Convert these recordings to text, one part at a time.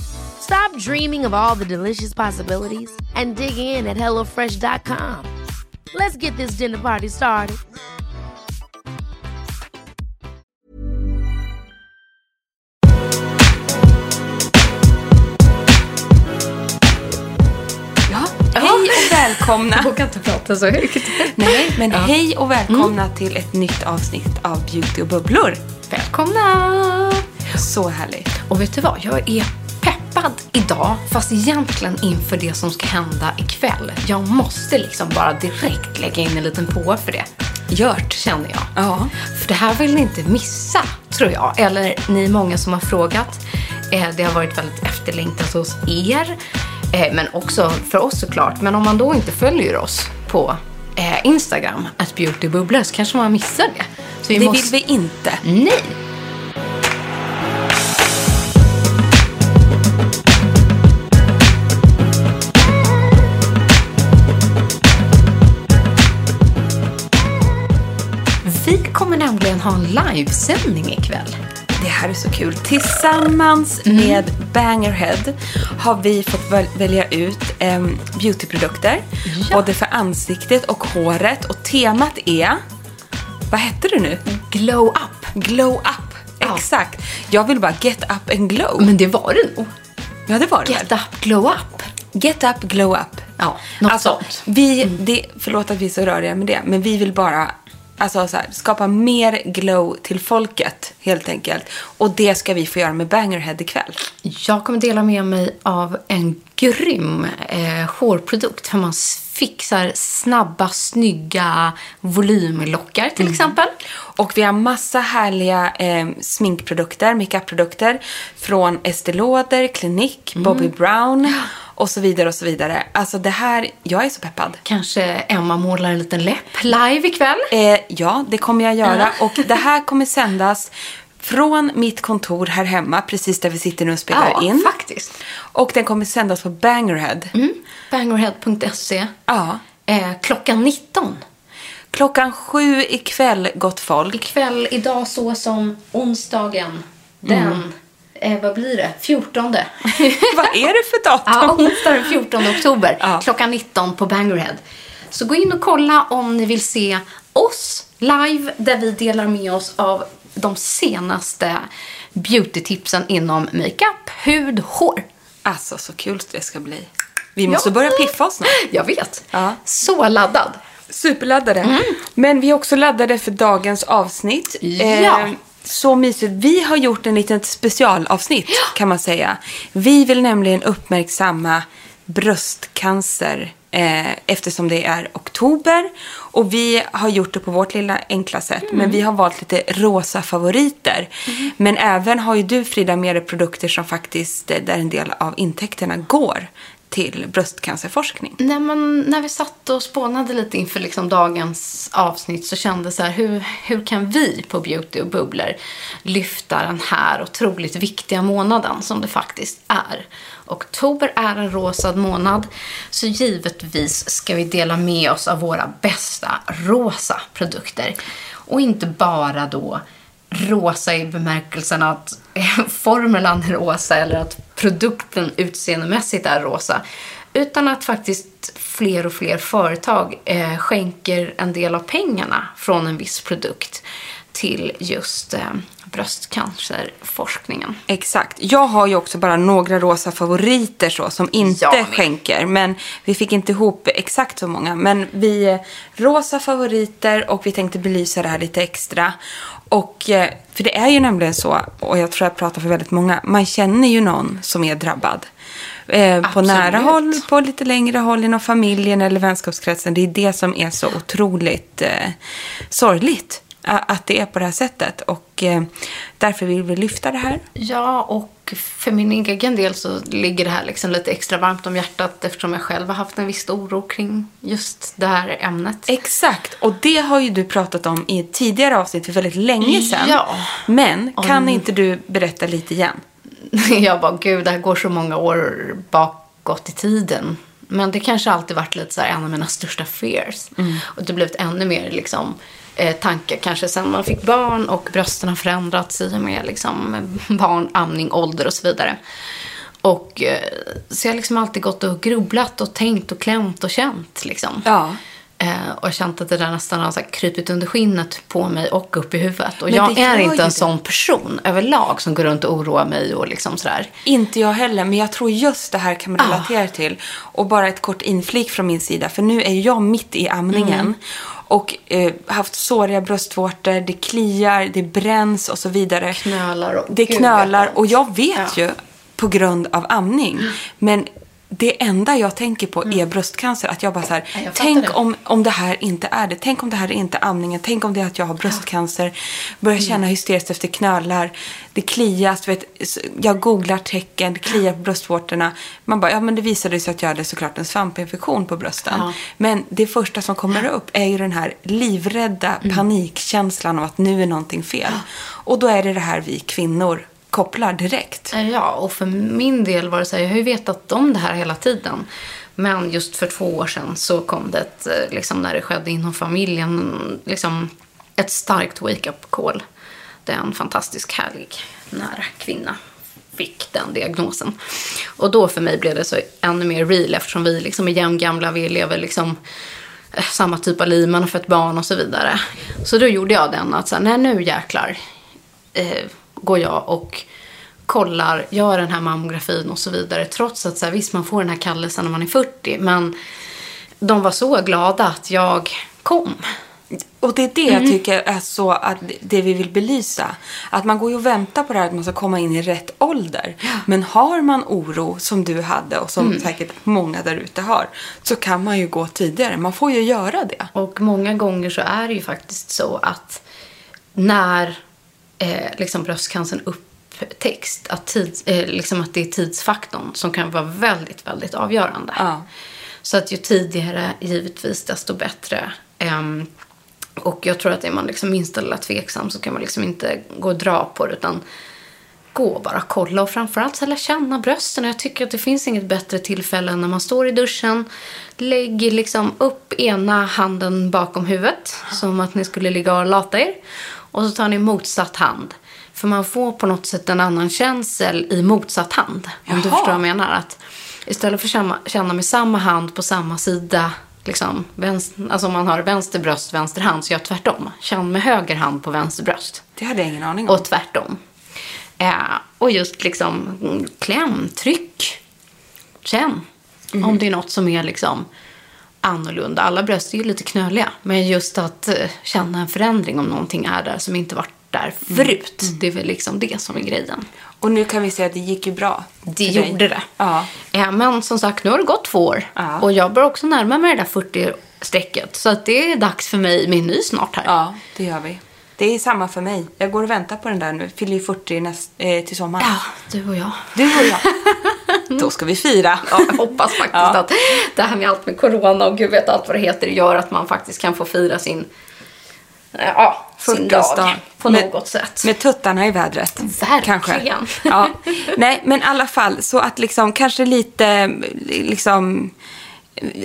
Stop dreaming of all the delicious possibilities and dig in at HelloFresh.com. Let's get this dinner party started. Ja, hej och välkomna. Jag vågar inte prata så högt. Nej, men hej och välkomna till ett nytt avsnitt av Beauty och bubblor. Välkomna! Så härligt. Och vet du vad? Jag är peppad idag, fast egentligen inför det som ska hända ikväll. Jag måste liksom bara direkt lägga in en liten på för det. Gjort, känner jag. Ja. För det här vill ni inte missa, tror jag. Eller ni många som har frågat. Eh, Det har varit väldigt efterlängtat hos er. eh, Men också för oss såklart. Men om man då inte följer oss på eh, Instagram, att beautybubblor, så kanske man missar det. Så vi Det måste... vill vi inte. Nej! Nämligen ha en livesändning ikväll. Det här är så kul. Tillsammans med Bangerhead har vi fått väl- välja ut em, beautyprodukter. Ja. Både för ansiktet och håret. Och temat är... Vad hette det nu? Glow up. Glow up. Ja. Exakt. Jag vill bara get up and glow. Men det var det nog. Ja, det var det Get väl? up, glow up. Get up, glow up. Ja, något alltså, sånt. Vi, det, förlåt att vi är så röriga med det, men vi vill bara alltså, så här, skapa mer glow till folket, helt enkelt. Och det ska vi få göra med Bangerhead ikväll. Jag kommer dela med mig av en grym eh, hårprodukt. Hur man fixar snabba, snygga volymlockar till exempel. Och vi har massa härliga eh, sminkprodukter, makeupprodukter från Estée Lauder, Clinique, Bobby Brown och så vidare och så vidare. Alltså det här, jag är så peppad. Kanske Emma målar en liten läpp live ikväll. Eh, ja, det kommer jag göra. Och det här kommer sändas från mitt kontor här hemma, precis där vi sitter nu och spelar Ja, in. faktiskt. Och den kommer sändas på Bangerhead. Mm. Bangerhead.se. Ja. Eh, klockan 19. Klockan sju ikväll, gott folk. Ikväll, idag så som onsdagen. Den, eh, vad blir det? 14. Vad är det för datum? Ja, onsdag den 14 oktober Ja. klockan 19 på Bangerhead. Så gå in och kolla om ni vill se oss live där vi delar med oss av de senaste beautytipsen inom makeup, hud, hår. Alltså, så kul det ska bli. Vi måste börja piffa oss snart. Jag vet. Ja. Så laddad. Superladdade. Men vi är också laddade för dagens avsnitt. Ja. Eh, så mysigt. Vi har gjort en liten specialavsnitt kan man säga. Vi vill nämligen uppmärksamma bröstcancer eh, eftersom det är oktober. Och vi har gjort det på vårt lilla enkla sätt. Men vi har valt lite rosa favoriter. Men även har ju du Frida med dig produkter som faktiskt, eh, där en del av intäkterna går till bröstcancerforskning? När, man, när vi satt och spånade lite inför liksom dagens avsnitt så kände jag så här, hur, hur kan vi på Beauty och bubblor lyfta den här otroligt viktiga månaden som det faktiskt är? Oktober är en rosad månad, så givetvis ska vi dela med oss av våra bästa rosa produkter. Och inte bara då rosa i bemärkelsen att formulan är rosa eller att produkten utseendemässigt är rosa. Utan att faktiskt fler och fler företag eh, skänker en del av pengarna från en viss produkt till just eh, bröstcancerforskningen. Exakt. Jag har ju också bara några rosa favoriter så, som inte skänker. Men vi fick inte ihop exakt så många. Men vi är rosa favoriter och vi tänkte belysa det här lite extra. Och, eh, för det är ju nämligen så, och jag tror jag pratar för väldigt många, man känner ju någon som är drabbad. Eh, på nära håll, på lite längre håll inom familjen eller vänskapskretsen. Det är det som är så otroligt eh, sorgligt. Att det är på det här sättet. Och eh, därför vill vi lyfta det här. Ja, och för min egen del så ligger det här liksom lite extra varmt om hjärtat eftersom jag själv har haft en viss oro kring just det här ämnet. Exakt, och det har ju du pratat om i ett tidigare avsnitt för väldigt länge sedan. Ja. Men kan inte du berätta lite igen? Jag bara, gud, det här går så många år bakåt i tiden. Men det kanske alltid varit lite så här en av mina största fears. Och det har blivit ännu mer liksom eh, tankar kanske sen man fick barn och brösten har förändrats i och med liksom barn, amning, ålder och så vidare. Och eh, så jag har liksom alltid gått och grubblat och tänkt och klämt och känt liksom. Ja. Eh, och jag känt att det där nästan har så här krypit under skinnet på mig och upp i huvudet. Och Men jag är inte en det. sån person överlag som går runt och oroar mig och liksom sådär. Inte jag heller, men jag tror just det här kan man Ah. relatera till. Och bara ett kort inflik från min sida, för nu är jag mitt i amningen. Mm. Och eh, haft såriga bröstvårtor, det kliar, det bränns och så vidare. Knölar och- Det knölar och jag vet Ja. ju på grund av amning. Men det enda jag tänker på är bröstcancer. Att jag bara så här, Mm. Ja, jag tänk det. om, om det här inte är det. Tänk om det här inte är amningen. Tänk om det är att jag har bröstcancer. Börjar Mm. känna hysteriskt efter knölar. Det klias. Vet, jag googlar tecken. Det kliar på bröstvårtorna. Man bara, ja men det visade sig att jag hade såklart en svampinfektion på brösten. Ja. Men det första som kommer upp är ju den här livrädda Mm. panikkänslan av att nu är någonting fel. Och då är det det här vi kvinnor kopplar direkt. Eh, ja, och för min del var det så här, jag har ju vetat om det här hela tiden. Men just för två år sedan så kom det ett, eh, liksom när det skedde inom familjen, liksom ett starkt wake-up call. Där en fantastisk härlig nära kvinna fick den diagnosen. Och då för mig blev det så ännu mer real eftersom vi liksom är jämngamla, vi lever liksom eh, samma typ av liv, man har fött barn och så vidare. Så då gjorde jag den att så här, nej nu jäklar eh, går jag och kollar, gör den här mammografin och så vidare. Trots att så här, visst man får den här kallelsen när man är 40 men de var så glada att jag kom. Och det är det jag tycker är så att det vi vill belysa. Att man går ju och väntar på det här att man ska komma in i rätt ålder. Men har man oro som du hade och som säkert många där ute har. Så kan man ju gå tidigare. Man får ju göra det. Och många gånger så är det ju faktiskt så att när eh, liksom bröstcancern upptäcks, att, tids, eh, liksom att det är tidsfaktorn som kan vara väldigt, väldigt avgörande. Ja. Så att ju tidigare, givetvis, desto bättre. Ehm, och jag tror att är man liksom minsta lilla tveksam så kan man liksom inte gå och dra på det utan gå och bara kolla och framförallt så lära känna brösten. Jag tycker att det finns inget bättre tillfälle än när man står i duschen, lägger liksom upp ena handen bakom huvudet som att ni skulle ligga och lata er och så tar ni motsatt hand. För man får på något sätt en annan känsel i motsatt hand. Om du Jaha. förstår vad jag menar. Att istället för att känna, känna med samma hand på samma sida, liksom, vänster, alltså om man har vänster bröst, vänster hand, så gör jag tvärtom. Känn med höger hand på vänster bröst. Det hade jag ingen aning om. Och tvärtom. Eh, och just liksom mm, kläm, tryck, känn. Om det är något som är liksom annorlunda. Alla bröst är ju lite knöliga. Men just att eh, känna en förändring om någonting är där som inte varit där förut. Det är väl liksom det som är grejen. Och nu kan vi säga att det gick ju bra. Det dig. gjorde det. Ja. Eh, men som sagt, nu har det gått två år. Ja. Och jag börjar också närma mig det där 40-strecket. Så att det är dags för mig med en ny snart här. ja, det gör vi. Det är samma för mig. Jag går och väntar på den där nu. Fyller ju 40 näst, eh, till sommaren. Ja, du och jag. Du och jag. då ska vi fira. Ja, jag hoppas faktiskt Ja. att det här med allt med corona och gud vet allt vad det heter gör att man faktiskt kan få fira sin, ja, sin dag 40-årsdag. på Med- något sätt. Med tuttarna i vädret. Verkligen. Kanske. Ja. Nej, men i alla fall så att liksom kanske lite liksom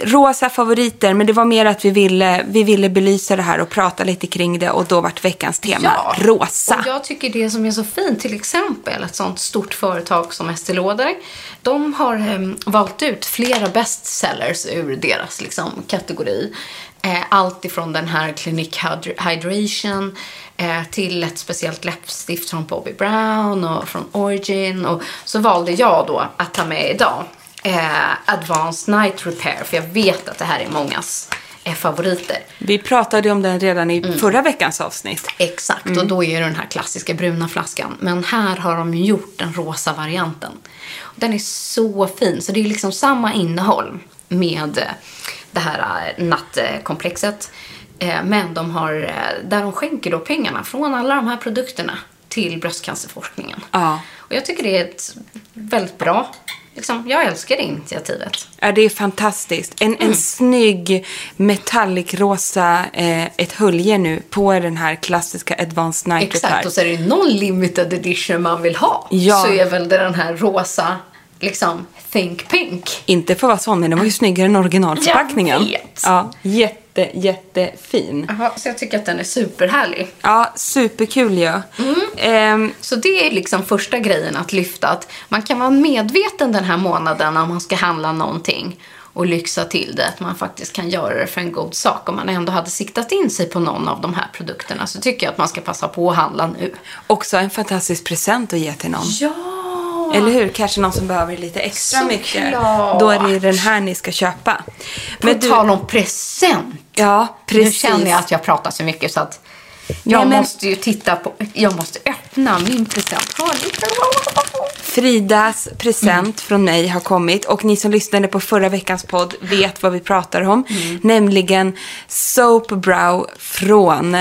rosa favoriter, men det var mer att vi ville, vi ville belysa det här och prata lite kring det och då vart veckans tema rosa. Och jag tycker det som är så fint, till exempel ett sånt stort företag som Estée Lauder, de har em, valt ut flera bestsellers ur deras liksom, kategori. Eh, allt ifrån den här Clinique Hyd- Hydration eh, till ett speciellt läppstift från Bobby Brown och från Origin. Och så valde jag då att ta med idag eh, Advanced Night Repair, för jag vet att det här är mångas eh, favoriter. Vi pratade om den redan i Mm. förra veckans avsnitt. Exakt, och då är det den här klassiska bruna flaskan. Men här har de gjort den rosa varianten. Den är så fin, så det är liksom samma innehåll med eh, det här eh, nattkomplexet. Eh, Men de har, där de skänker då pengarna från alla de här produkterna till bröstcancerforskningen. Ja. Och jag tycker det är ett väldigt bra, liksom, jag älskar det initiativet. Ja, det är fantastiskt. En, Mm. en snygg metallicrosa, eh, ett hölje nu på den här klassiska Advanced Night Exakt, Repair. och så är det någon limited edition man vill ha. Ja. Så är väl det den här rosa, liksom, Think Pink. Inte för att vara sån, men den var ju snyggare än originalförpackningen. Jag vet. Ja, jätte, jättefin. Jaha, så jag tycker att den är superhärlig. Ja, superkul ju. Mm. Ehm, Så det är liksom första grejen att lyfta. Att man kan vara medveten den här månaden när man ska handla någonting och lyxa till det. Att man faktiskt kan göra det för en god sak. Om man ändå hade siktat in sig på någon av de här produkterna så tycker jag att man ska passa på att handla nu. också en fantastisk present att ge till någon. Ja! Eller hur? Kanske någon som behöver lite extra Såklart. mycket. Då är det den här ni ska köpa. På tal om present. Ja, Nu precis. känner jag att jag pratar så mycket så att jag Nej, men- måste ju titta på, jag måste öppna min present. Fridas present Mm. från mig har kommit och ni som lyssnade på förra veckans podd vet vad vi pratar om. Mm. Nämligen Soap Brow från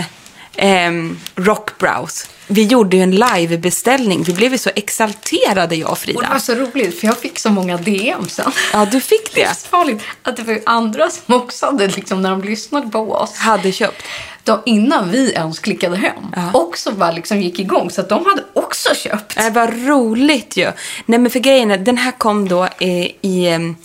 ehm, Rock Brows. Vi gjorde ju en livebeställning. Vi blev ju så exalterade jag och Och det var Frida. så roligt för jag fick så många DM sen. Ja, du fick det. Farligt att det var ju andra som också hade, liksom, när de lyssnade på oss, Hade köpt. De, innan vi ens klickade hem, också bara liksom gick igång. Så att de hade också köpt. Det var roligt ju. Nej men för grejen är, den här kom då eh, i, em,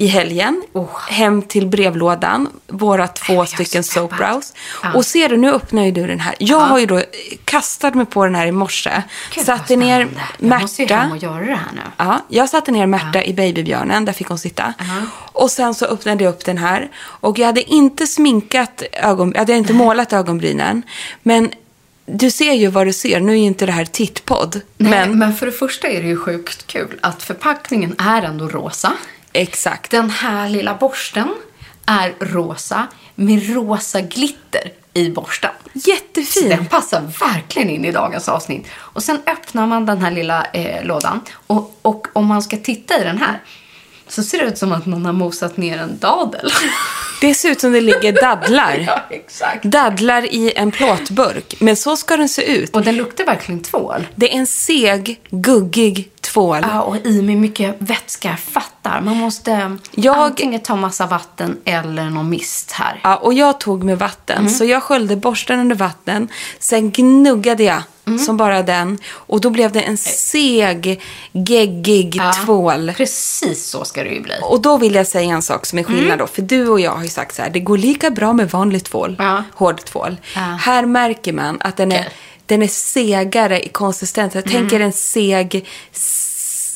i helgen. Oh. Hem till brevlådan. Våra två är stycken så soap peppad. brows. Ja. Och ser du, nu öppnar ju du den här. Jag har ju då eh, kastat mig på den här i morse. Gud, satte ner spännande. Jag måste ju hem Märta. och göra det här nu. Ja, jag satte ner Märta i babybjörnen, där fick hon sitta. Och sen så öppnade jag upp den här. Och jag hade inte sminkat ögon, jag hade inte målat ögonbrynen. Men du ser ju vad du ser. Nu är ju inte det här tittpodd. Nej, men men för det första är det ju sjukt kul att förpackningen är ändå rosa. exakt. Den här lilla borsten är rosa med rosa glitter i borsten. Så Jättefin. den passar verkligen in i dagens avsnitt. Och sen öppnar man den här lilla eh, lådan och, och om man ska titta i den här så ser det ut som att någon har mosat ner en dadel. Det ser ut som det ligger dadlar. ja, exakt. Dadlar i en plåtburk. Men så ska den se ut. Och den luktar verkligen tvål. Det är en seg, guggig tvål. Ja, och i med mycket vätska. Fattar. Man måste Jag- antingen ta massa vatten eller någon mist här. Ja, och jag tog med vatten. Mm. Så jag sköljde borsten under vatten. Sen gnuggade jag Mm. som bara den. Och då blev det en seg, geggig Ja, tvål. Precis så ska det ju bli. Och då vill jag säga en sak som är skillnad då. För du och jag har ju sagt så här, det går lika bra med vanlig tvål, Ja. hård tvål. Ja. Här märker man att den är, den är segare i konsistens. Jag tänker en seg,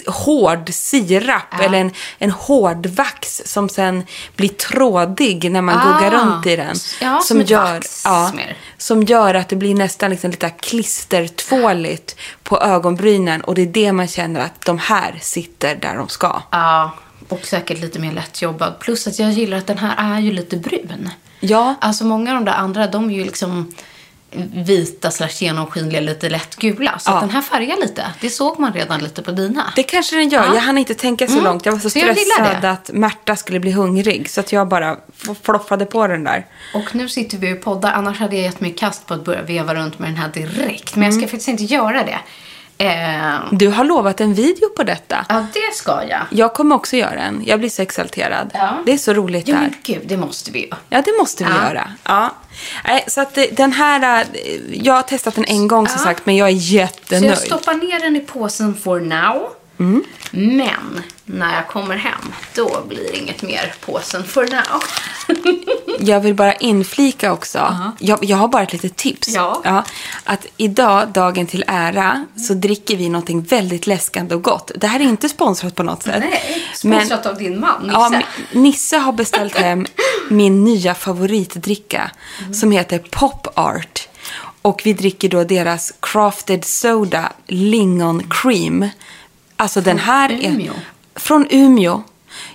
hård sirap eller en, en hård vax som sen blir trådig när man Ah. guggar runt i den. Ja, som ett vax mer. som gör att det blir nästan liksom lite klistertvåligt på ögonbrynen. Och det är det man känner att de här sitter där de ska. Ja, och säkert lite mer lättjobbad. Plus att jag gillar att den här är ju lite brun. Ja, Alltså många av de där andra, de är ju liksom vita slash genomskinliga, lite lätt gula. Så Ja. att den här färgar lite. Det såg man redan lite på dina. Det kanske den gör. Ja. Jag hann inte tänka så Mm. långt. Jag var så Så jag stressad att Märta skulle bli hungrig. Så att jag bara floffade på den där. Och nu sitter vi och poddar. Annars hade jag gett mig kast på att börja veva runt med den här direkt. Men jag Mm. ska faktiskt inte göra det. Eh, Du har lovat en video på detta. ja, det ska jag. Jag kommer också göra en. Jag blir så exalterad. Ja. Det är så roligt Jo, där. men gud, det måste vi ju. Ja, det måste vi Ja. göra. Ja. Så att eh, den här, eh, jag har testat den en gång som Ja. sagt, men jag är Så jättenöjd. jag stoppar ner den i påsen for now. Mm. Men när jag kommer hem, då blir inget mer påsen for now. Jag vill bara inflika också. jag, jag har bara ett litet tips. Ja. att idag, dagen till ära, så dricker vi någonting väldigt läskande och gott. Det här är inte sponsrat på något sätt. Nej, sponsrat av din man, Nisse. Ja, men Nisse har beställt hem min nya favoritdricka som heter Pop Art. Och vi dricker då deras crafted soda lingon cream. Alltså den här är från Umeå.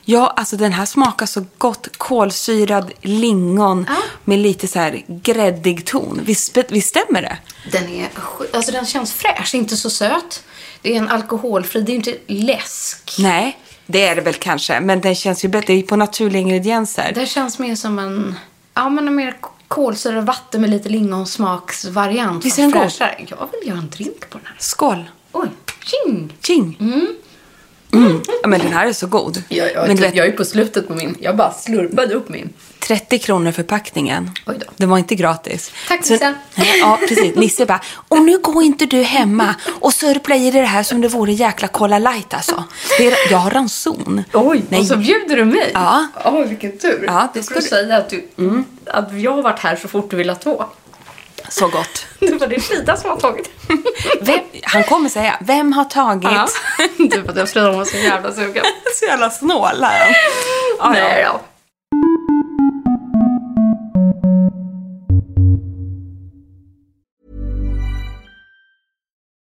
Ja, alltså den här smakar så gott. Kolsyrad lingon Ja. med lite så här gräddig ton. Visst, visst stämmer det? Den, är, alltså den känns fräsch, inte så söt. Det är en alkoholfri, det är inte läsk. Nej, det är det väl kanske. Men den känns ju bättre. Det är på naturliga ingredienser. Det känns mer som en, ja men en mer kolsyrad vatten med lite lingonsmaksvariant. Visst är den god? Jag vill göra en drink på den här. Skål! Oj, tjing! Ching! Mm. Ja, men den här är så god. Jag, jag, men vet, jag är på slutet på min. Jag bara slurpade upp min. 30 kronor förpackningen. Oj då. Den var inte gratis. Tack, Så- Nisse. Ja, precis. Nisse bara, och nu går inte du hemma och sörplar i det här som det vore jäkla Cola light alltså. Det är, jag har ranson. Oj, Nej. och så bjuder du mig? Ja. Oj, vilken tur. Ja, det får du säga att, du, att jag har varit här så fort du vill ha två. Så gott. Det var det Frida som har tagit. Vem, han kommer säga, vem har tagit? Ja. Du, jag Frida var så jävla sugen. Så jävla snål är han. Ja, Nej då.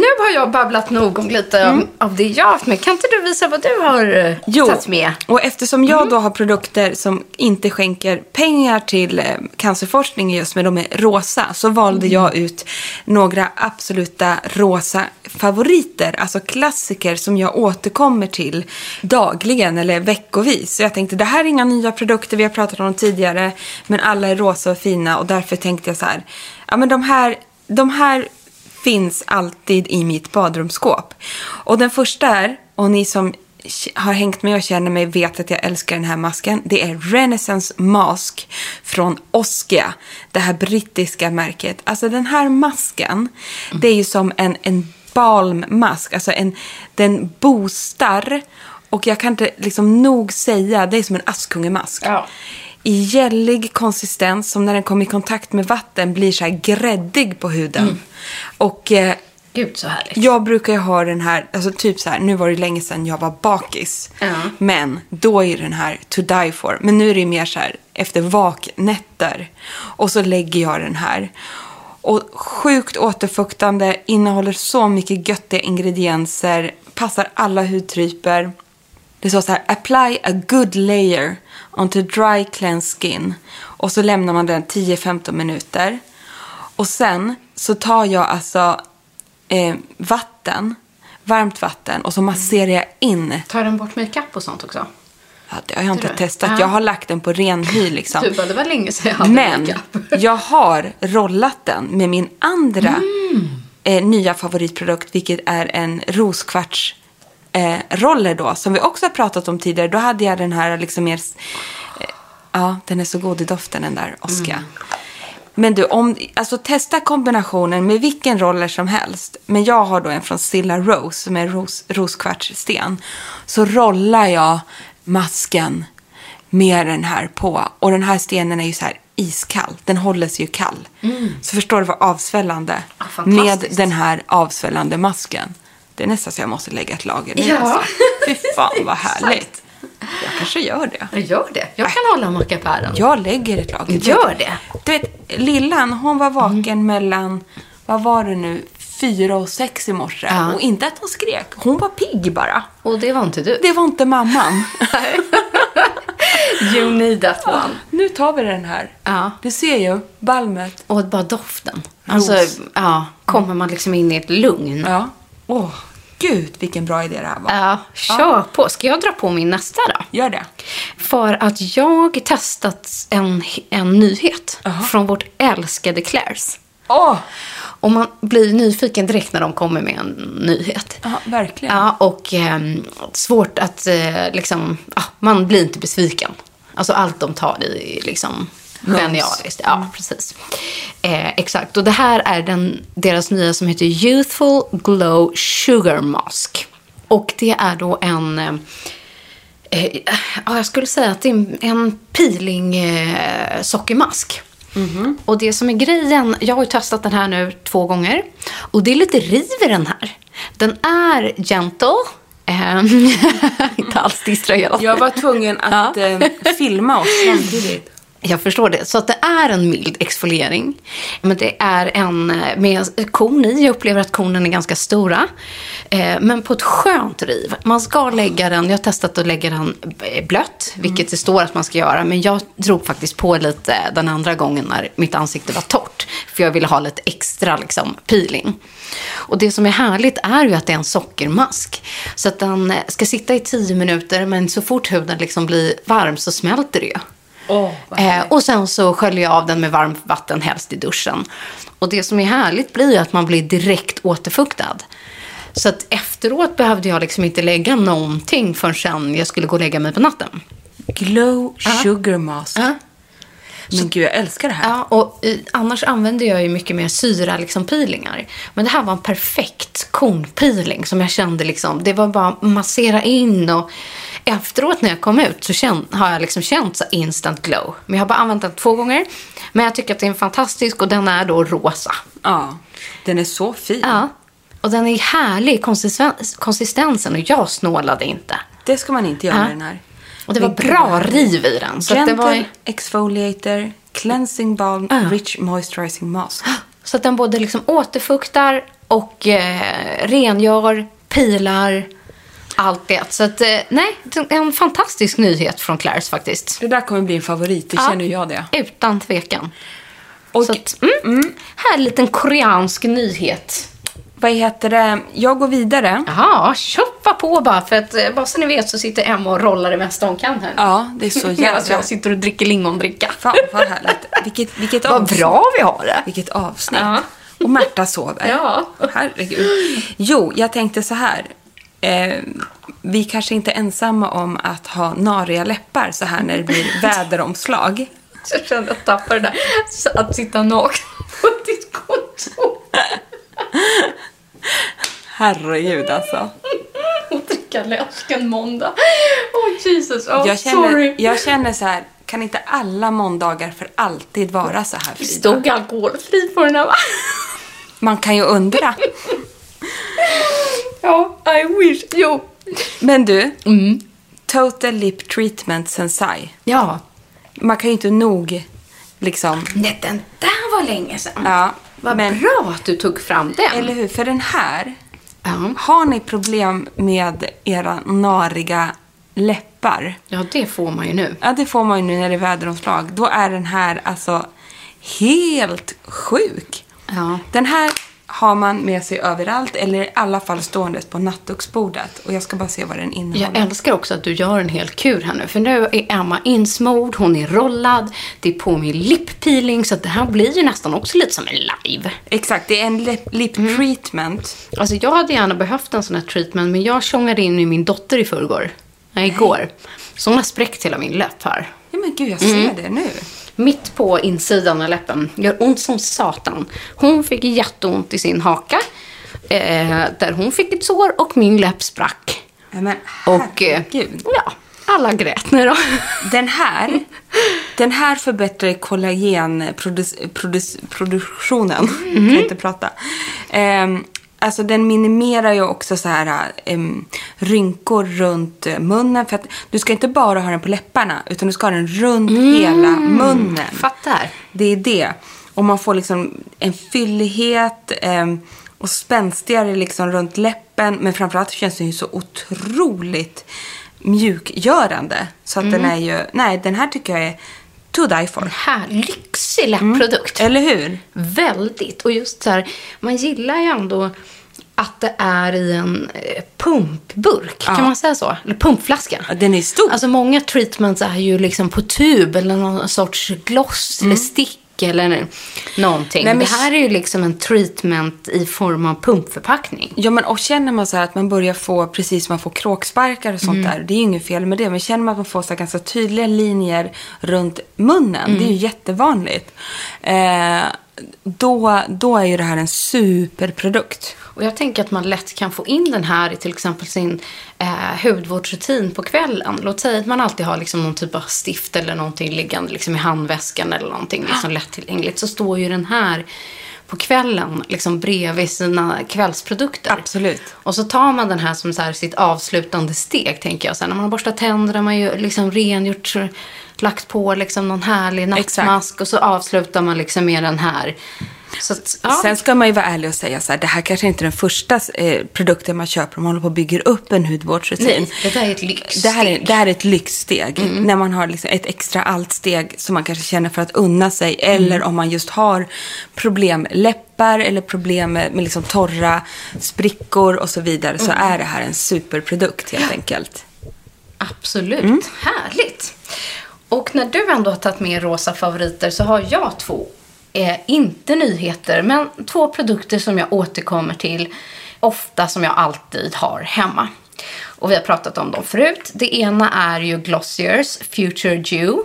Nu har jag babblat nog om lite av- av det jag har haft med. Kan inte du visa vad du har eh, Jo, tagit med? och eftersom jag då har produkter som inte skänker pengar till eh, cancerforskning just, men de är rosa, så valde jag ut några absoluta rosa favoriter, alltså klassiker som jag återkommer till dagligen eller veckovis. Så jag tänkte, det här är inga nya produkter, vi har pratat om dem tidigare, men alla är rosa och fina och därför tänkte jag så här, ja men de här, de här finns alltid i mitt badrumsskåp. Och den första är, och ni som har hängt med och känner mig vet att jag älskar den här masken. Det är Renaissance Mask från Oskia, det här brittiska märket. Alltså den här masken, det är ju som en, en balmmask. Alltså en, den boostar, och jag kan inte liksom nog säga, det är som en Askungemask Ja i gällig konsistens som när den kommer i kontakt med vatten blir så här gräddig på huden. Och eh, Gud, så härligt. jag brukar ju ha den här, alltså typ så här, nu var det länge sedan jag var bakis. Ja. Men då är den här to die for. Men nu är det mer så här efter vaknätter. Och så lägger jag den här. Och sjukt återfuktande, innehåller så mycket göttiga ingredienser, passar alla hudtyper. Det står så här, apply a good layer onto dry cleansed skin. Och så lämnar man den 10-15 minuter. Och sen så tar jag alltså eh, vatten, varmt vatten och så masserar jag in. Tar den bort makeup och sånt också? Ja, det har jag inte testat. Ja. Jag har lagt den på ren hy liksom. Du bara, det var länge sedan jag hade Men jag har rollat den med min andra Mm. eh, nya favoritprodukt, vilket är en roskvarts eh, roller då, som vi också har pratat om tidigare. Då hade jag den här liksom mer... Eh, ja, den är så god i doften den där Oscar. Mm. Men du, om, alltså testa kombinationen med vilken roller som helst. Men jag har då en från Silla Rose, som är ros, roskvartssten. Så rollar jag masken med den här på. Och den här stenen är ju så här iskall. Den håller sig ju kall. Så förstår du vad avsvällande Ja, med den här avsvällande masken. Det är nästan så jag måste lägga ett lager nu. Ja. Alltså. Fy fan vad härligt. Jag kanske gör det. Jag gör det. Jag kan hålla mackapären. Jag lägger ett lager. Gör det. Du vet, lillan, hon var vaken mellan, vad var det nu, fyra och sex i morse. Ja. Och inte att hon skrek, hon var pigg bara. Och det var inte du. Det var inte mamman. You need that one. nu tar vi den här. Ja. Du ser ju, balmet. Och bara doften. Alltså, Ros. ja, kommer man liksom in i ett lugn. Ja. Åh, gud vilken bra idé det här var. Ja, kör på. Ska jag dra på min nästa då? Gör det. För att jag testat en, en nyhet från vårt älskade Clairs. Åh, Och man blir nyfiken direkt när de kommer med en nyhet. ja, verkligen. Ja, och ehm, svårt att eh, liksom, ja, man blir inte besviken. Alltså allt de tar i liksom genialiskt. Ja, precis. Eh, exakt. Och det här är den, deras nya som heter Youthful Glow Sugar Mask. Och det är då en eh, Eh, ja, jag skulle säga att det är en- peeling eh, sockermask. Och det som är grejen, jag har ju testat den här nu två gånger. Och det är lite riv i den här. Den är gentle. Eh, inte alls distraherad. Jag var tvungen att eh, filma oss samtidigt. Jag förstår det. Så att det är en mild exfoliering. Men det är en med korn i. Jag upplever att kornen är ganska stora. Eh, men på ett skönt riv. Man ska lägga den, jag har testat att lägga den eh, blött, vilket det står att man ska göra. Men jag drog faktiskt på lite den andra gången när mitt ansikte var torrt. För jag ville ha lite extra liksom, peeling. Och det som är härligt är ju att det är en sockermask. Så att den ska sitta i tio minuter, men så fort huden liksom blir varm så smälter det ju. Vad Eh, och sen så sköljer jag av den med varmt vatten, helst i duschen. Och det som är härligt blir ju att man blir direkt återfuktad. Så att efteråt behövde jag liksom inte lägga någonting förrän sen jag skulle gå och lägga mig på natten. Glow Sugar Mask. Ja. Men gud, jag älskar det här. Ja, och eh, annars använder jag ju mycket mer syra, liksom peelingar. Men det här var en perfekt kornpeeling som jag kände liksom, det var bara massera in och efteråt när jag kom ut så känn, har jag liksom känt så instant glow. Men jag har bara använt den två gånger. Men jag tycker att det är fantastisk och den är då rosa. Ja, den är så fin. Ja. Och den är härlig i konsistens, konsistensen och jag snålade inte. Det ska man inte göra Ja. med den här. Och det var bra riv i den. Så Gentle det var... exfoliator, cleansing balm, Ja. rich moisturizing mask. Så att den både liksom återfuktar och eh, rengör, pilar, allt det. Så att, eh, nej, det är en fantastisk nyhet från Clairs faktiskt. Det där kommer bli en favorit, det Ja. känner jag det. Utan tvekan. Och Så att, mm, Här är en liten koreansk nyhet. Vad heter det, jag går vidare. Jaha, köpa på bara. För att eh, bara så ni vet så sitter Emma och rollar det mesta hon kan här. Ja, det är så Medan jävla... jag sitter och dricker lingondricka. Fan vad härligt. Vilket, vilket Vad avsnitt. bra vi har det. Vilket avsnitt. Ja. Och Märta sover. Ja. Herregud. Jo, jag tänkte så här. Eh, vi kanske inte är ensamma om att ha nariga läppar så här när det blir väderomslag. Jag kände att jag tappade det där. Att sitta naken på ditt kontor Herregud alltså. och dricka läsk en måndag. Oh Jesus, oh, Jag känner, sorry. jag känner så här, kan inte alla måndagar för alltid vara så här Frida? stod alkoholfri på den här va? Man kan ju undra. Ja, I wish. Jo. Men du, Mm. Total Lip Treatment Sensai. Ja. Man kan ju inte nog liksom... Nej, den där var länge sedan. Ja, Vad men- bra att du tog fram den. Eller hur? För den här, Ja. har ni problem med era nariga läppar? ja, det får man ju nu. Ja, det får man ju nu när det är väderomslag. Då är den här alltså helt sjuk. Ja. Den här har man med sig överallt eller i alla fall ståendes på nattduksbordet. Och jag ska bara se vad den innehåller. Jag älskar också att du gör en hel kur här nu. För nu är Emma insmord, hon är rollad, det är på med lippeeling. Så det här blir ju nästan också lite som en live. Exakt, det är en lip, lip treatment. Alltså jag hade gärna behövt en sån här treatment, men jag tjongade in i min dotter i förrgår. Nej, igår. Så hon har spräckt hela min läpp här. Ja men gud, jag ser det nu. Mitt på insidan av läppen. Gör ont som satan. Hon fick jätteont i sin haka. Eh, där hon fick ett sår och min läpp sprack. Men Och eh, ja, alla grät nu då. Den här, den här förbättrar kollagenproduktionen. Mhm. Kan inte prata. Ehm, alltså den minimerar ju också så här em, rynkor runt eh, munnen. För att du ska inte bara ha den på läpparna utan du ska ha den runt hela munnen. Mm. Fattar. Det är det. Och man får liksom en fyllighet em, och spänstigare liksom runt läppen. Men framförallt känns den ju så otroligt mjukgörande. Så att den Mm. är ju, nej den här tycker jag är to die for. Här, lyxig läppprodukt. Eller hur? Väldigt. Och just så här, man gillar ju ändå att det är i en eh, pumpburk. Ja. Kan man säga så? Eller pumpflaska. Ja, Den är stor. Alltså många treatments är ju liksom på tub eller någon sorts gloss eller stick eller någonting. Mm. Nej, men- Det här är ju liksom en treatment i form av pumpförpackning. Ja, men och känner man så här att man börjar få, precis som man får kråksparkar och sånt Mm. där. Det är ju inget fel med det. Men känner man att man får så ganska tydliga linjer runt munnen. Det är ju Mm. jättevanligt. Eh, då, då är ju det här en superprodukt. Och jag tänker att man lätt kan få in den här i till exempel sin eh, hudvårdsrutin på kvällen. Låt säga att man alltid har liksom någon typ av stift eller någonting liggande liksom i handväskan eller någonting liksom lättillgängligt. Så står ju den här på kvällen liksom bredvid sina kvällsprodukter. Absolut. Och så tar man den här som så här sitt avslutande steg, tänker jag. Sen när man har borstat tänderna, man har liksom rengjort, lagt på liksom någon härlig nattmask och så avslutar man liksom med den här. Så att, ja. Sen ska man ju vara ärlig och säga så här, det här kanske inte är den första eh, produkten man köper om man håller på och bygger upp en hudvårdsrutin. Nej, det där är ett lyxsteg. Det här är, det här är ett lyxsteg. Mm. När man har liksom ett extra allt-steg som man kanske känner för att unna sig. Mm. Eller om man just har problemläppar eller problem med, liksom torra sprickor och så vidare. Så Mm. är det här en superprodukt helt enkelt. Absolut. Mm. Härligt. Och när du ändå har tagit med rosa favoriter så har jag två, eh, inte nyheter, men två produkter som jag återkommer till ofta som jag alltid har hemma. Och vi har pratat om dem förut. Det ena är ju Glossiers Future Dew.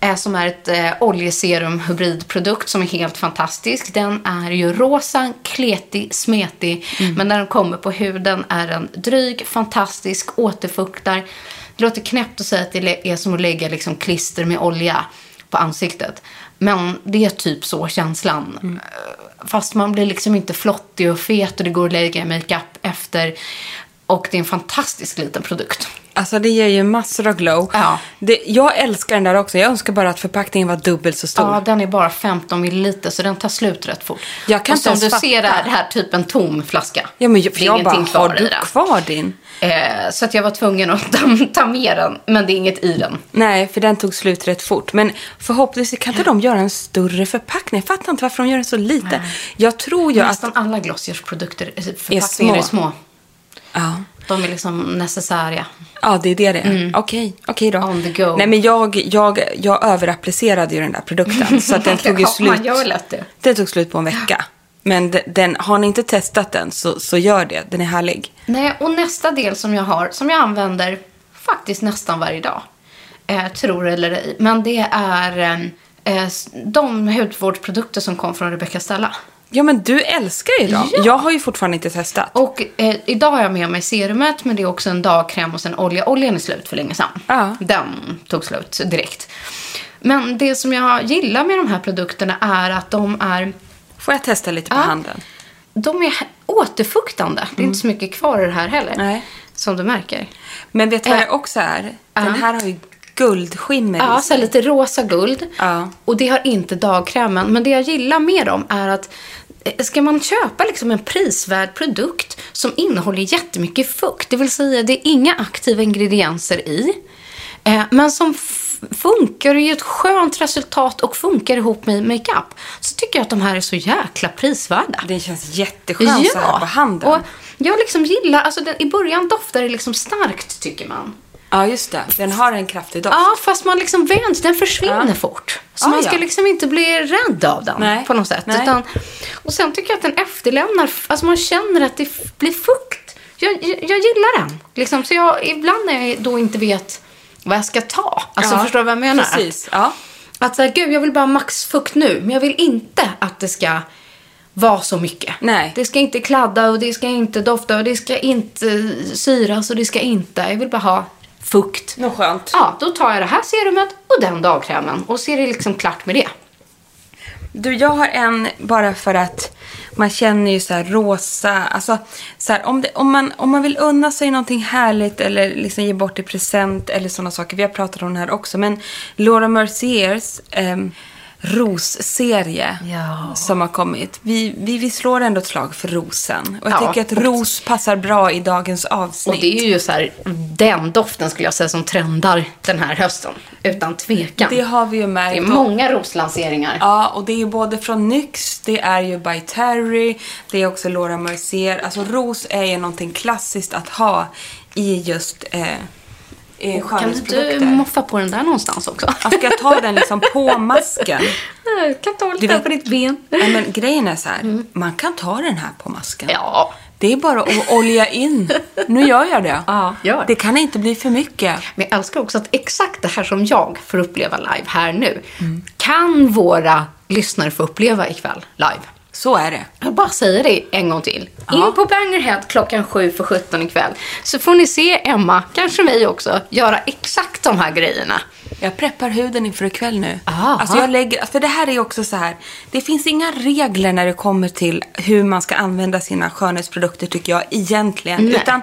Eh, som är ett eh, oljeserum hybridprodukt som är helt fantastisk. Den är ju rosa, kletig, smetig. Men när den kommer på huden är den dryg, fantastisk, återfuktar. Det låter knäppt att säga att det är som att lägga liksom klister med olja på ansiktet. Men det är typ så känslan. Eh, Fast man blir liksom inte flottig och fet och det går att lägga makeup efter. Och det är en fantastisk liten produkt. Alltså det ger ju massor av glow. Ja. Det, jag älskar den där också. Jag önskar bara att förpackningen var dubbelt så stor. Ja, den är bara 15 milliliter så den tar slut rätt fort. Jag kan och som du fatta. ser är det här typ en tom flaska. Ja, men jag, det är jag bara, kvar har i du den. kvar din? Eh, så att jag var tvungen att ta, med den, men det är inget i den. Nej, för den tog slut rätt fort. Men förhoppningsvis kan inte de göra en större förpackning. Jag fattar inte varför de gör den så liten. Jag tror ju att... Nästan alla Glossiers produkter, förpackningar är små. små. Ja. De är liksom necessäria. Ja, det är det det är. Okej, okej då. Mm. On the go. Nej, men jag, jag, jag överapplicerade ju den där produkten. Så att den tog ju slut. man gör lätt det. Den tog slut på en vecka. Men de- den, har ni inte testat den så, så gör det. Den är härlig. Nej, och nästa del som jag har, som jag använder faktiskt nästan varje dag, eh, tror eller ej, men det är eh, eh, de hudvårdsprodukter som kom från Rebecca Stella. Ja, men du älskar ju dem. Ja. Jag har ju fortfarande inte testat. Och eh, idag har jag med mig serumet, men det är också en dagkräm och sen olja. Oljan är slut för länge sedan. Ja. Den tog slut direkt. Men det som jag gillar med de här produkterna är att de är Får jag testa lite på Ja. handen? de är återfuktande. Det är inte så mycket kvar i det här heller. Nej. Som du märker. Men vet du vad Eh, det också är? Den ja. här har ju guldskimmer Ja, i sig. lite rosa guld. Ja. Och det har inte dagkrämen. Men det jag gillar med dem är att ska man köpa liksom en prisvärd produkt som innehåller jättemycket fukt, det vill säga det är inga aktiva ingredienser i, eh, men som funkar och ger ett skönt resultat och funkar ihop med makeup så tycker jag att de här är så jäkla prisvärda. Det känns jätteskönt så här på handen. och jag liksom gillar, alltså den, i början doftar det liksom starkt tycker man. Ja, just det. Den har en kraftig doft. Ja, fast man liksom vänds, den försvinner Ja. fort. Så Ah, man ska ja. liksom inte bli rädd av den Nej. på något sätt. Utan, och sen tycker jag att den efterlämnar, alltså man känner att det blir fukt. Jag, jag, jag gillar den. Liksom, så jag, ibland när jag då inte vet vad jag ska ta. Alltså Ja, förstår du vad jag menar? Precis. Ja. Att så här, gud, jag vill bara ha maxfukt nu, men jag vill inte att det ska vara så mycket. Nej. Det ska inte kladda och det ska inte dofta och det ska inte syras och det ska inte. Jag vill bara ha fukt. Något skönt. Ja, då tar jag det här serumet och den dagkrämen och så är det liksom klart med det. Du, jag har en bara för att man känner ju så här rosa. Alltså, så här, om, det, om, man, om man vill unna sig någonting härligt eller liksom ge bort i present eller sådana saker. Vi har pratat om det här också. Men Laura Merciers ehm, rosserie Ja. som har kommit. Vi, vi, vi slår ändå ett slag för rosen. Och jag Ja. tycker att ros passar bra i dagens avsnitt. Och det är ju så här, den doften skulle jag säga som trendar den här hösten. Utan tvekan. Det har vi ju Det märkt. är många roslanseringar. Ja, och det är ju både från NYX, det är ju by Terry, det är också Laura Mercier. Alltså ros är ju någonting klassiskt att ha i just eh, eh, Kan du inte moffa på den där någonstans också? Ja, Ska jag ta den liksom på masken? Jag kan ta lite vet- på ditt ben. Ja, men grejen är så här, man kan ta den här på masken. Ja. Det är bara att olja in. Nu gör jag det. Ja, gör. Det kan inte bli för mycket. Men jag älskar också att exakt det här som jag får uppleva live här nu, kan våra lyssnare få uppleva ikväll live. Så är det. Jag bara säger det en gång till. In på Bangerhead klockan 7 för 17 ikväll. Så får ni se Emma, kanske mig också, göra exakt de här grejerna. Jag preppar huden inför ikväll nu. Aha. Alltså jag lägger, för det här är också så här. Det finns inga regler när det kommer till hur man ska använda sina skönhetsprodukter tycker jag egentligen. Nej. Utan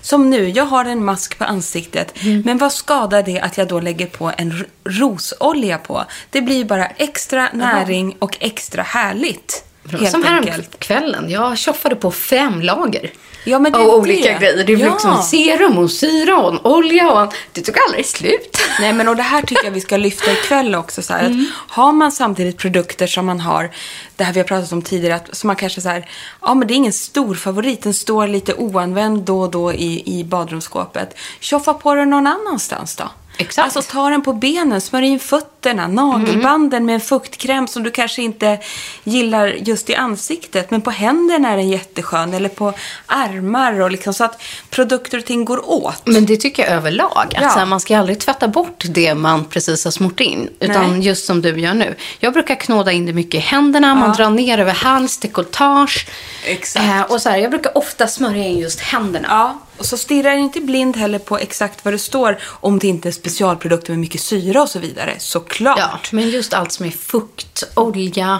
som nu, jag har en mask på ansiktet. Men vad skadar det att jag då lägger på en rosolja på? Det blir bara extra näring och extra härligt. Helt som häromkvällen, jag tjoffade på fem lager. Ja, men av olika det. grejer. Det blev Ja. liksom serum och syra och en olja och en... Det tog aldrig slut. Nej, men och det här tycker jag vi ska lyfta ikväll också. Så här, Mm. att har man samtidigt produkter som man har, det här vi har pratat om tidigare, att, som man kanske så här, ja men det är ingen stor favorit, den står lite oanvänd då och då i, i badrumsskåpet. Tjoffa på den någon annanstans då. Exakt. Alltså ta den på benen, smörj in fötterna, nagelbanden med en fuktkräm som du kanske inte gillar just i ansiktet. Men på händerna är den jätteskön. Eller på armar och liksom så att produkter och ting går åt. Men det tycker jag överlag. Att Ja. här, man ska aldrig tvätta bort det man precis har smort in. Utan Nej. just som du gör nu. Jag brukar knåda in det mycket i händerna. Man drar ner över hals, dekolletage. Exakt. Eh, och så här, jag brukar ofta smörja in just händerna. Ja, och så stirrar inte blind heller på exakt vad det står om det inte är specialprodukter med mycket syra och så vidare. Såklart. Ja, men just allt som är fukt, olja,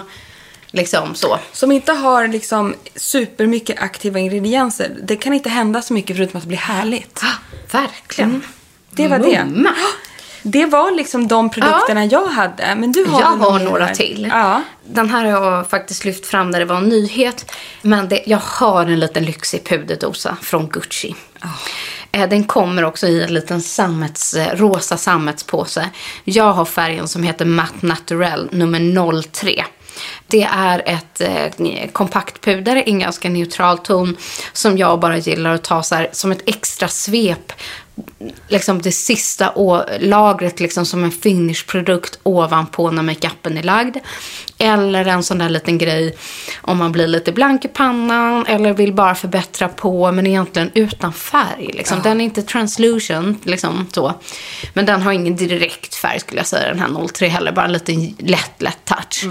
liksom så. Som inte har liksom supermycket aktiva ingredienser. Det kan inte hända så mycket förutom att det blir härligt. Verkligen. Det var det. Mumma. Det var liksom de produkterna jag hade. Men du har Jag har några här? till. Ja. Den här har jag faktiskt lyft fram när det var en nyhet. Men det, jag har en liten lyxig puderdosa från Gucci. Oh. Den kommer också i en liten sammets, eh, rosa sammetspåse. Jag har färgen som heter Matte Naturell nummer 03. Det är ett eh, kompakt puder, en ganska neutral ton som jag bara gillar att ta så här, som ett extra svep. Liksom det sista lagret liksom som en finishprodukt ovanpå när makeupen är lagd. Eller en sån där liten grej om man blir lite blank i pannan eller vill bara förbättra på men egentligen utan färg. Liksom. Den är inte translucent, liksom så. Men den har ingen direkt färg skulle jag säga, den här 03 heller. Bara en liten lätt, lätt touch.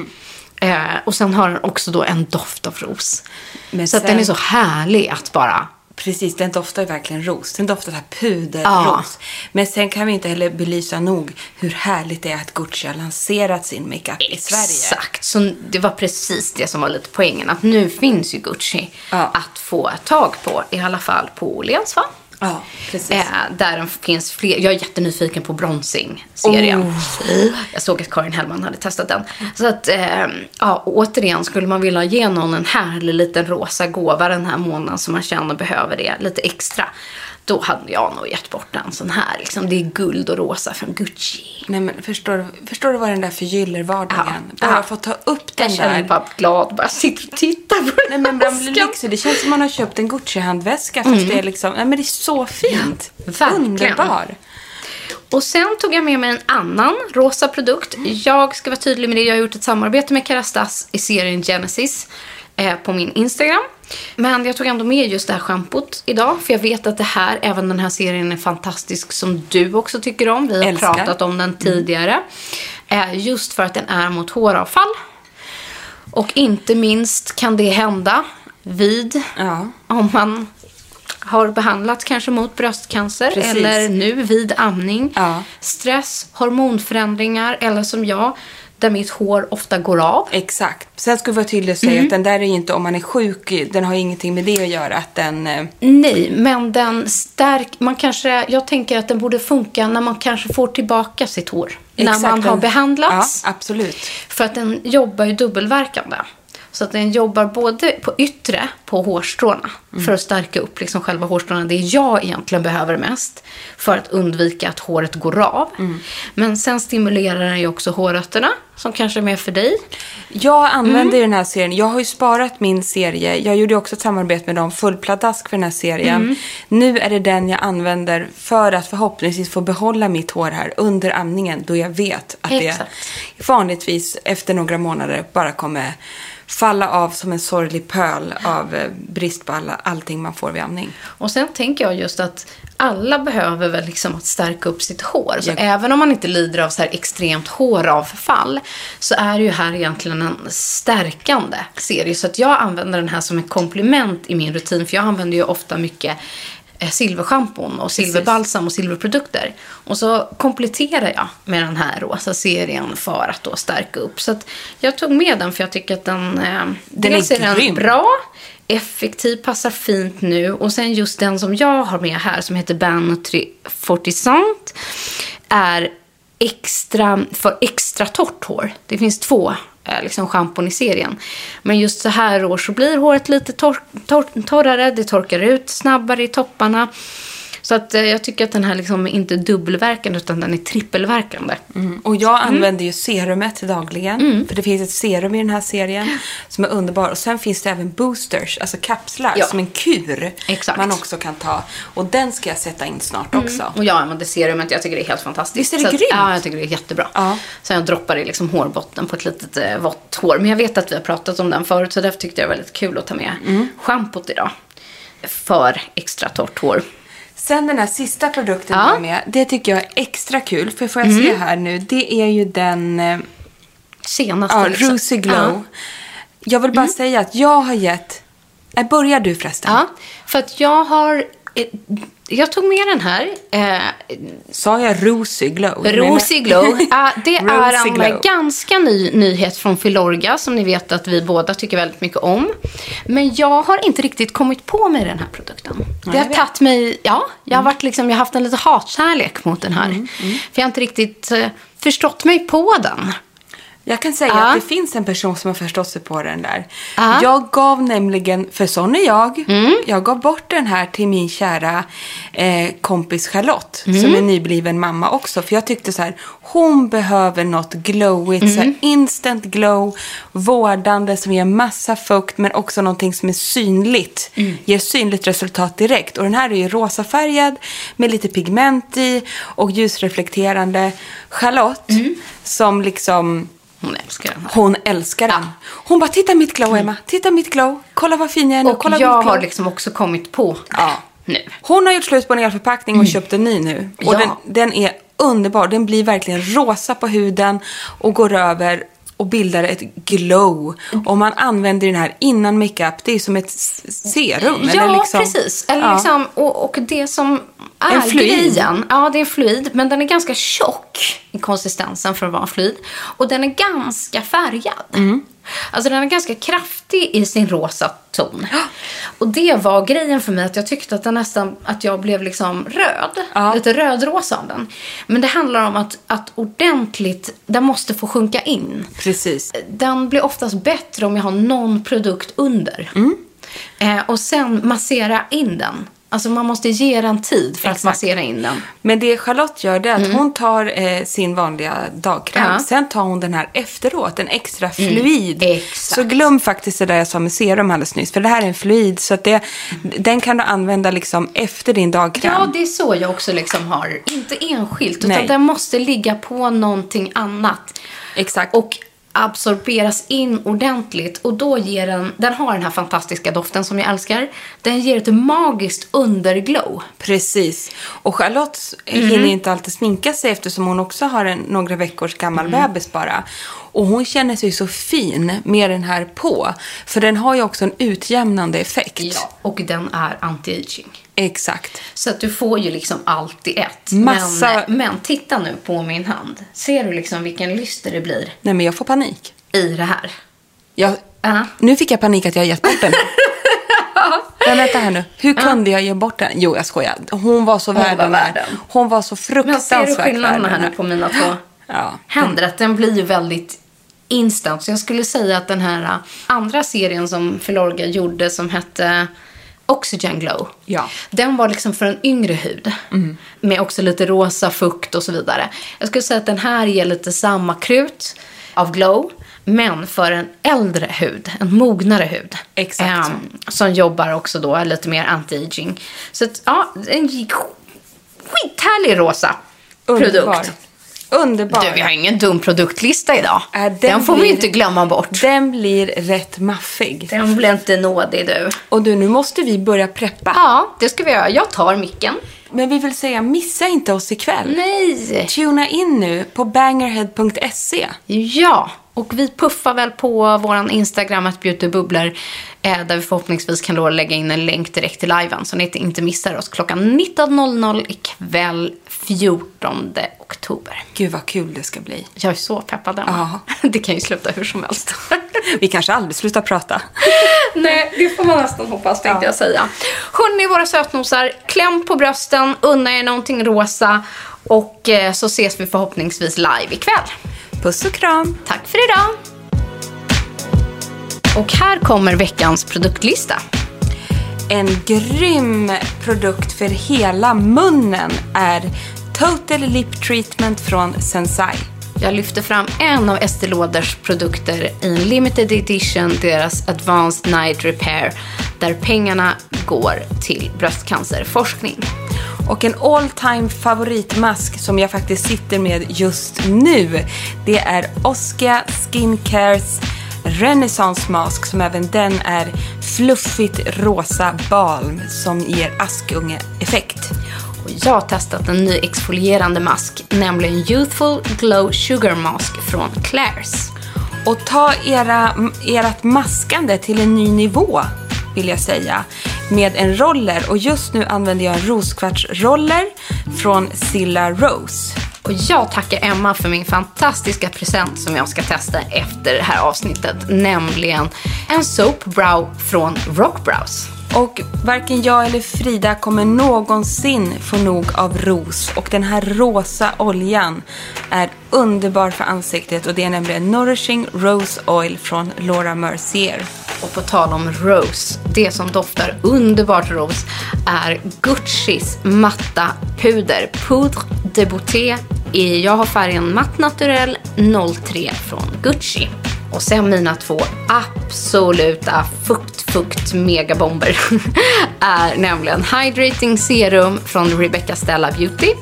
Eh, och sen har den också då en doft av ros. Men så att sen- den är så härlig att bara... Precis, den doftar ju verkligen ros. Den doftar så här puderros. Ja. Men sen kan vi inte heller belysa nog hur härligt det är att Gucci har lanserat sin makeup i Sverige. Exakt, så det var precis det som var lite poängen. Att nu finns ju Gucci Ja. att få tag på, i alla fall på Åhléns va? Ja, precis. Eh, där den finns fler. Jag är jättenyfiken på Bronzing-serien. Oh. Jag såg att Karin Hellman hade testat den. Så att, eh, ja, återigen, skulle man vilja ge någon en härlig liten rosa gåva den här månaden som man känner behöver det lite extra. Då hade jag nog gett bort en sån här. Liksom. Det är guld och rosa från Gucci. Nej men förstår du, förstår du vad den där förgyllervardagen? Ja. Bara Ja. få ta upp den Jag känner mig där. bara glad. Bara sitter och tittar på Nej den men bland väskan. lyxig. Det känns som man har köpt en Gucci-handväska fast det är liksom, nej men det är så fint. Mm. verkligen. Underbar. Och sen tog jag med mig en annan rosa produkt. Jag ska vara tydlig med det. Jag har gjort ett samarbete med Kerastas i serien Genesis eh, på min Instagram. Men jag tog ändå med just det här schampot idag. För jag vet att det här, även den här serien är fantastisk som du också tycker om. Vi har Älskar. pratat om den tidigare. Eh, just för att den är mot håravfall. Och inte minst kan det hända vid Ja. om man har behandlat kanske mot bröstcancer Precis. eller nu vid amning, Ja. stress, hormonförändringar eller som jag, där mitt hår ofta går av. Exakt. Sen ska vi vara tydliga och säga Mm. att den där är ju inte om man är sjuk, den har ingenting med det att göra. Att den, eh, Nej, men den stärk, man kanske, jag tänker att den borde funka när man kanske får tillbaka sitt hår. exakt, när man har behandlats. Ja, absolut. För att den jobbar ju dubbelverkande. Så att den jobbar både på yttre, på hårstråna, för att stärka upp liksom själva hårstråna. Det jag egentligen behöver mest för att undvika att håret går av. Men sen stimulerar den ju också hårrötterna, som kanske är med för dig. Jag använder Mm. den här serien. Jag har ju sparat min serie. Jag gjorde också ett samarbete med dem, fullpladask för den här serien. Mm. Nu är det den jag använder för att förhoppningsvis få behålla mitt hår här under amningen. Då jag vet att Exakt. det vanligtvis efter några månader bara kommer falla av som en sorglig pöl av eh, brist på alla, allting man får vid amning. Och sen tänker jag just att alla behöver väl liksom att stärka upp sitt hår. Så Ja. även om man inte lider av så här extremt håravfall så är det ju här egentligen en stärkande serie. Så att jag använder den här som ett komplement i min rutin. För jag använder ju ofta mycket silverschampon och silverbalsam och silverprodukter. Och så kompletterar jag med den här rosa serien för att då stärka upp. Så att jag tog med den för jag tycker att den, eh, Den dels är är den bra, effektiv, passar fint nu. Och sen just den som jag har med här som heter Ban Nutri Fortisant är extra, för extra torrt hår. Det finns två eh, Eh, liksom schampon i serien. Men just så här år så blir håret lite tor- tor- torrare, det torkar ut snabbare i topparna. Så att eh, jag tycker att den här liksom är inte dubbelverkande utan den är trippelverkande. Mm. Och jag använder ju serumet dagligen. Mm. För det finns ett serum i den här serien som är underbar. Och sen finns det även boosters, alltså kapslar, Ja. som en kur. Exakt. Mm. Man också kan ta. Och den ska jag sätta in snart också. Och jag använder serumet, jag tycker det är helt fantastiskt. Visst är det Så att- grymt? Ja, jag tycker det är jättebra. Ja. Så jag droppar i liksom hårbotten på ett litet eh, vått hår. Men jag vet att vi har pratat om den förut, så därför tyckte jag det var väldigt kul att ta med Mm. schampot idag. För extra torrt hår. Sen den här sista produkten Ja. med. Det tycker jag är extra kul. För får jag Mm. se här nu. Det är ju den eh, Senaste ja, liksom. Rosy Glow. Ja. Mm. Jag vill bara säga att jag har gett... Äh, börjar du förresten? Ja, för att jag har... Jag tog med den här. Eh, Sa jag Rosy Glow? Rosy Glow. Ja, det är Rosy en Glow. ganska ny nyhet från Filorga som ni vet att vi båda tycker väldigt mycket om. Men jag har inte riktigt kommit på mig den här produkten. Det jag har tagit mig, ja, jag har, varit liksom, jag har haft en lite hatkärlek mot den här. För jag har inte riktigt eh, förstått mig på den. Jag kan säga Ja. att det finns en person som har förstått sig på den där. Mm. Jag gav nämligen, för sån är jag, jag gav bort den här till min kära eh, kompis Charlotte. Mm. Som är nybliven mamma också. För jag tyckte så här, hon behöver något glowigt. Så här, Mm. instant glow, vårdande som ger massa fukt. Men också någonting som är synligt. Mm. Ger synligt resultat direkt. Och den här är ju rosafärgad med lite pigment i. Och ljusreflekterande. Charlotte, Mm. som liksom... Hon älskar den här. Hon älskar den. Hon bara, titta mitt glow Emma. Titta mitt glow. Kolla vad fin jag är nu. Och Kolla jag har liksom också kommit på Ja. nu. Hon har gjort slut på en elförpackning och köpt en ny nu. Och Ja. den, den är underbar. Den blir verkligen rosa på huden och går över och bildar ett glow. Och man använder den här innan makeup. Det är som ett serum. Ja, eller liksom, precis. Eller Ja. liksom, och, och det som är En fluid. grejen. Ja, det är en fluid. Men den är ganska tjock i konsistensen för att vara en fluid. Och den är ganska färgad. Mm. Alltså den är ganska kraftig i sin rosa ton. Och det var grejen för mig att jag tyckte att, den nästan, att jag blev liksom röd. Ja. Lite rödrosa av den. Men det handlar om att, att ordentligt, den måste få sjunka in. Precis. Den blir oftast bättre om jag har någon produkt under. Mm. Eh, och sen massera in den Alltså man måste ge den tid för att Exakt. massera in den. Men det Charlotte gör det är att hon tar eh, sin vanliga dagkräm. Mm. Ja. Sen tar hon den här efteråt, en extra fluid. exakt. Så glöm faktiskt det där jag sa med serum alldeles nyss. För det här är en fluid. Så att det, den kan du använda liksom efter din dagkräm. Ja, det är så jag också liksom har. Inte enskilt, utan Nej. den måste ligga på någonting annat. Exakt. Och absorberas in ordentligt. Och då ger den, den har den här fantastiska doften som jag älskar. Den ger ett magiskt underglow. Precis. Och Charlotte Mm. hinner inte alltid sminka sig eftersom hon också har en några veckors gammal Mm. bebis bara. Och hon känner sig så fin med den här på. För den har ju också en utjämnande effekt. Ja, och den är anti-aging. Exakt. Så att du får ju liksom allt i ett. Massa- Men, men titta nu på min hand. Ser du liksom vilken lyster det blir Nej men jag får panik. i det här? Jag, Ja. Nu fick jag panik att jag har gett bort den. Men vänta här nu. Hur kunde jag ge bort den? Jo, jag skojar. Hon var så värd den här. värd den. Hon var så Men fruktansvärt ser du skillnaden värd här den nu på mina två Ja. händer? Att den blir ju väldigt instant. Så jag skulle säga att den här ä, andra serien som Filorga gjorde som hette Oxygen Glow. Ja. Den var liksom för en yngre hud. Med också lite rosa fukt och så vidare. Jag skulle säga att den här ger lite samma krut av glow. Men för en äldre hud, en mognare hud. Exakt. Ehm, som jobbar också då lite mer anti-aging. Så att, ja, en skithärlig rosa Underbar. produkt. Underbar. Du, vi har ingen dum produktlista idag. Äh, den den får vi blir- inte glömma bort. Den blir rätt maffig. Den blir inte nådig du. Och du, nu måste vi börja preppa. Ja, det ska vi göra. Jag tar micken. Men vi vill säga, missa inte oss ikväll. Nej! Tuna in nu på bangerhead.se. Ja, och vi puffar väl på våran Instagram att beautybubblor eh, där vi förhoppningsvis kan då lägga in en länk direkt till liven så ni inte missar oss klockan 19.00 ikväll 14 oktober. Gud vad kul det ska bli. Jag är så peppad Emma. Det kan ju sluta hur som helst. Vi kanske aldrig slutar prata. Nej, det får man nästan hoppas tänkte jag säga. Hörni, våra sötnosar, kläm på brösten, unna er någonting rosa och eh, så ses vi förhoppningsvis live ikväll. Puss och kram. Tack för idag! Och här kommer veckans produktlista. En grym produkt för hela munnen är Total Lip Treatment från Sensai. Jag lyfter fram en av Estée Lauders produkter i en limited edition, deras Advanced Night Repair, där pengarna går till bröstcancerforskning. Och en all time favoritmask som jag faktiskt sitter med just nu. Det är Oskia Skincares Renaissance Mask som även den är fluffigt rosa balm som ger askunge-effekt. Jag har testat en ny exfolierande mask, nämligen Youthful Glow Sugar Mask från Claire's. Och ta era, ert maskande till en ny nivå, vill jag säga, med en roller. Och just nu använder jag en roskvartsroller från Silla Rose. Och jag tackar Emma för min fantastiska present som jag ska testa efter det här avsnittet, nämligen en Soap Brow från Rockbrows. Och varken jag eller Frida kommer någonsin få nog av ros. Och den här rosa oljan är underbar för ansiktet och det är nämligen Nourishing Rose Oil från Laura Mercier. Och på tal om rose, det som doftar underbart rose är Guccis matta puder. Poudre de beauté. Jag har färgen Matt Naturell 03 från Gucci. Och sen mina två absoluta fukt-fukt megabomber är nämligen Hydrating Serum från Rebecca Stella Beauty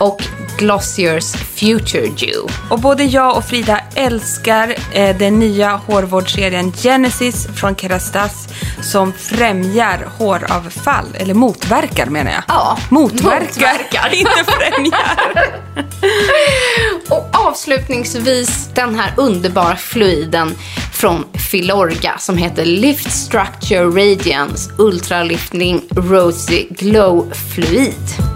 och Glossiers Future Dew. Och både jag och Frida älskar eh, den nya hårvårdsserien Genesis från Kerastase som främjar håravfall, eller motverkar menar jag. Ja, motverkar, motverkar. inte främjar. Och avslutningsvis den här underbara fluiden från Filorga som heter Lift Structure Radiance Ultra Lifting Rosy Glow Fluid.